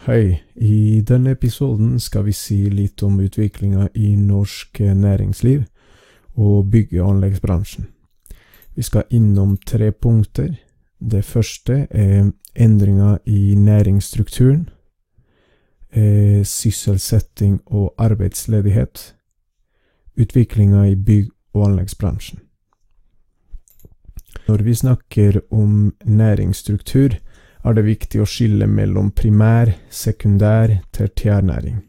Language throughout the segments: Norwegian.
Hei, i denne episoden skal vi si litt om utviklinga i norsk næringsliv og bygge- og anleggsbransjen. Vi skal innom tre punkter. Det første er endringer i næringsstrukturen, eh, sysselsetting og arbeidsledighet, utviklinga i bygg- og anleggsbransjen. Når vi snakker om næringsstruktur, er det viktig å skille mellom primær, sekundær, tertiærnæring.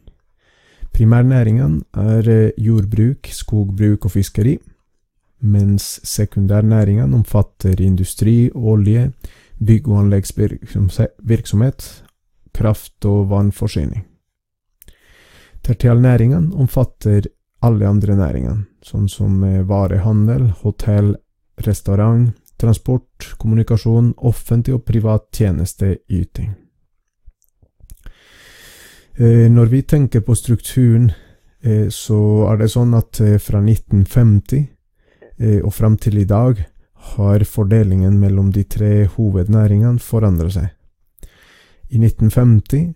Primærnæringene er jordbruk, skogbruk og fiskeri, mens sekundærnæringene omfatter industri, olje, bygg- og anleggsvirksomhet, kraft- og vannforsyning. Tertialnæringene omfatter alle andre næringer, sånn som varehandel, hotell, restaurant, transport, kommunikasjon, offentlig og privat tjenesteyting. Når vi tenker på strukturen, så er det sånn at fra 1950 og fram til i dag har fordelingen mellom de tre hovednæringene forandret seg. I 1950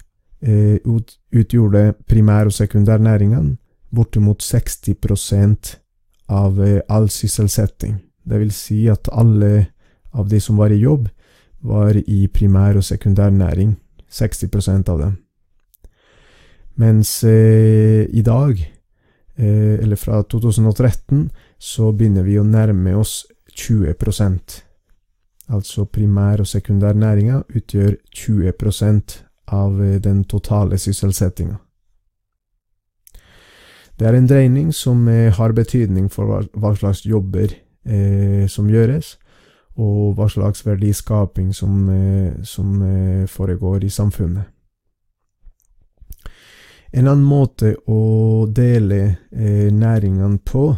utgjorde primær- og sekundærnæringene bortimot 60% av all sysselsetting. Det vil si at alle av de som var i jobb, var i primær- og sekundærnæring. 60% av dem. Mens eh, i dag, eh, eller fra 2013, så begynner vi å nærme oss 20% Altså primær- og sekundærnæringa utgjør 20% av den totale sysselsettinga. Det er en dreining som har betydning for hva slags jobber eh, som gjøres, og hva slags verdiskaping som, eh, som foregår i samfunnet. En annen måte å dele eh, næringene på,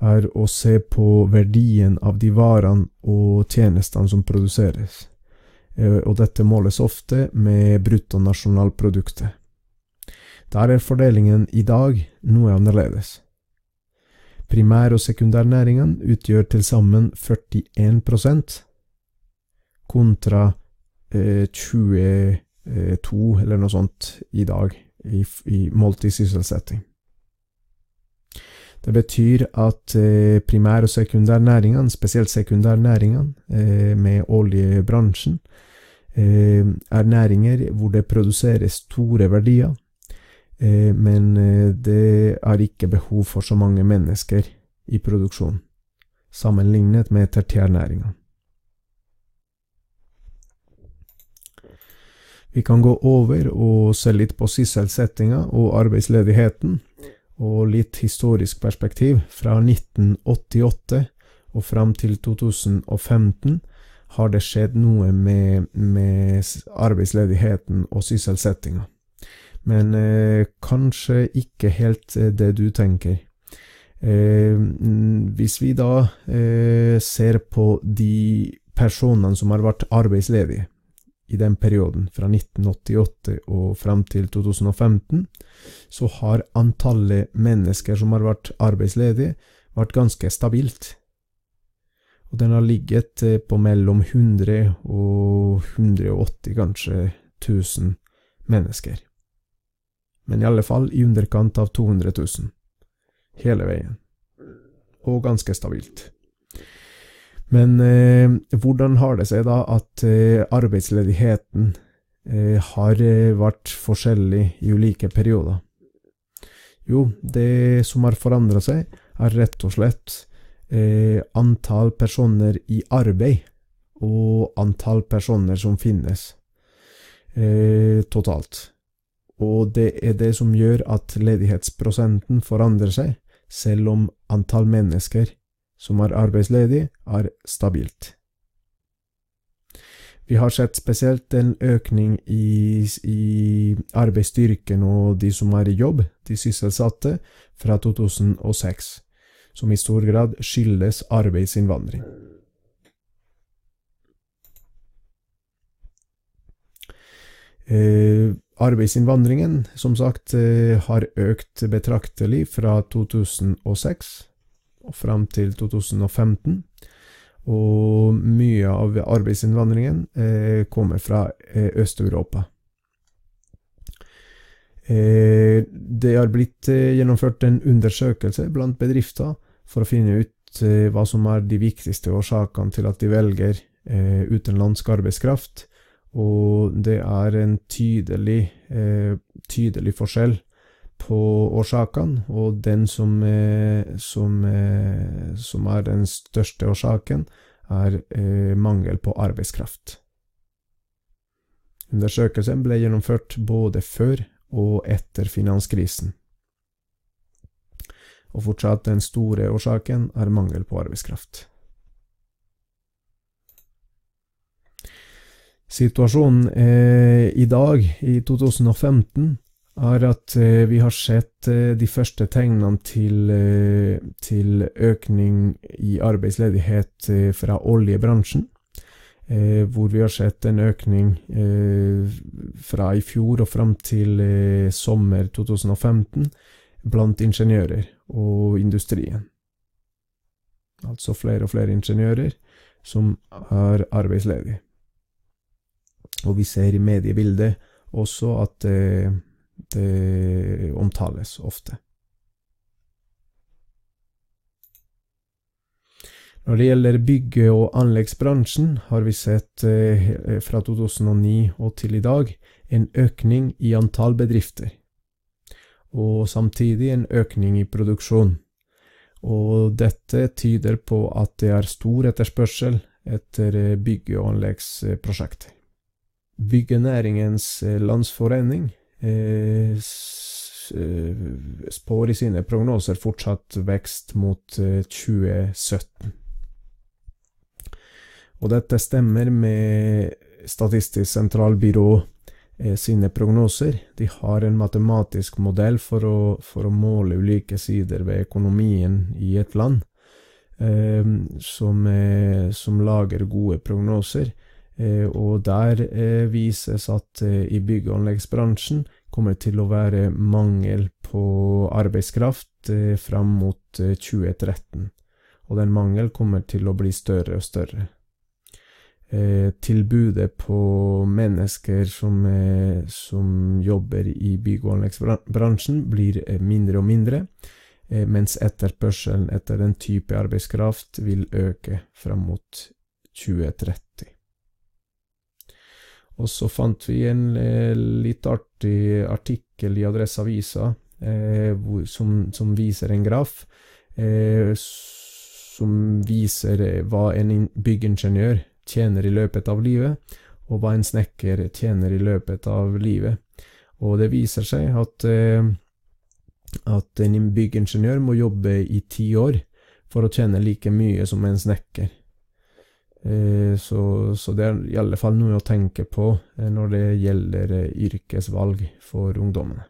er å se på verdien av de varene og tjenestene som produseres, og dette måles ofte med bruttonasjonalproduktet. Der er fordelingen i dag noe annerledes. Primær- og sekundærnæringene utgjør til sammen 41% kontra eh, 22 eller noe sånt i dag, i, i målt i sysselsetting. Det betyr at eh, primær- og sekundærnæringene, spesielt sekundærnæringene eh, med oljebransjen, eh, er næringer hvor det produseres store verdier, men det er ikke behov for så mange mennesker i produksjon, sammenlignet med tertiærnæringa. Vi kan gå over og se litt på sysselsettinga og arbeidsledigheten, og litt historisk perspektiv. Fra 1988 og fram til 2015 har det skjedd noe med, med arbeidsledigheten og sysselsettinga men eh, kanskje ikke helt det du tenker. Eh, hvis vi da eh, ser på de personene som har vært arbeidsledige i den perioden, fra 1988 og fram til 2015, så har antallet mennesker som har vært arbeidsledige, vært ganske stabilt. Og den har ligget på mellom 100 og 180, kanskje, 1000 mennesker men i alle fall i underkant av 200 000. Hele veien. Og ganske stabilt. Men eh, hvordan har det seg da at eh, arbeidsledigheten eh, har vært forskjellig i ulike perioder? Jo, det som har forandra seg, er rett og slett antall personer i arbeid og antall personer som finnes totalt og det er det som gjør at ledighetsprosenten forandrer seg, selv om antall mennesker som er arbeidsledige, er stabilt. Vi har sett spesielt en økning i, i arbeidsstyrken og de som er i jobb, de sysselsatte, fra 2006, som i stor grad skyldes arbeidsinnvandring. Eh, Arbeidsinnvandringen, som sagt, har økt betraktelig fra 2006 og fram til 2015. Og mye av arbeidsinnvandringen kommer fra Øst-Europa. Det har blitt gjennomført en undersøkelse blant bedrifter for å finne ut hva som er de viktigste årsakene til at de velger utenlandsk arbeidskraft, og det er en tydelig, tydelig forskjell på årsakene, og den som, som, som er den største årsaken, er mangel på arbeidskraft. Undersøkelsen ble gjennomført både før og etter finanskrisen. Og fortsatt den store årsaken er mangel på arbeidskraft. Situasjonen eh, i dag, i 2015, er at eh, vi har sett eh, de første tegnene til, eh, til økning i arbeidsledighet eh, fra oljebransjen eh, hvor vi har sett en økning fra i fjor og fram til sommer 2015 blant ingeniører og industrien. Altså flere og flere ingeniører som er arbeidsledige. Og vi ser i mediebildet også at det, det omtales ofte. Når det gjelder bygge- og anleggsbransjen, har vi sett eh, fra 2009 og til i dag en økning i antall bedrifter, og samtidig en økning i produksjon. Og dette tyder på at det er stor etterspørsel etter eh, bygge- og anleggsprosjekter. Byggenæringens eh, landsforening spår i sine prognoser fortsatt vekst mot 2017. Og dette stemmer med Statistisk sentralbyrå eh, sine prognoser. De har en matematisk modell for å, for å måle ulike sider ved økonomien i et land, eh, som, eh, som, lager gode prognoser. Eh, og der eh, vises at eh, i bygg- og anleggsbransjen kommer det til å være mangel på arbeidskraft fram mot 2013. Og den mangel kommer til å bli større og større tilbudet på mennesker som, som jobber i bygg- og anleggsbransjen, blir mindre og mindre, mens etterspørselen etter den type arbeidskraft vil øke fram mot 2030. Og så fant vi en eh, litt artig artikkel i Adresseavisa eh, som, som, viser en graf som viser hva en byggingeniør tjener i løpet av livet, og hva en snekker tjener i løpet av livet. Og det viser seg at, eh, at en byggingeniør må jobbe i ti år for å tjene like mye som en snekker. Eh, så, så, det er i alle fall noe å tenke på eh, når det gjelder yrkesvalg for ungdommene.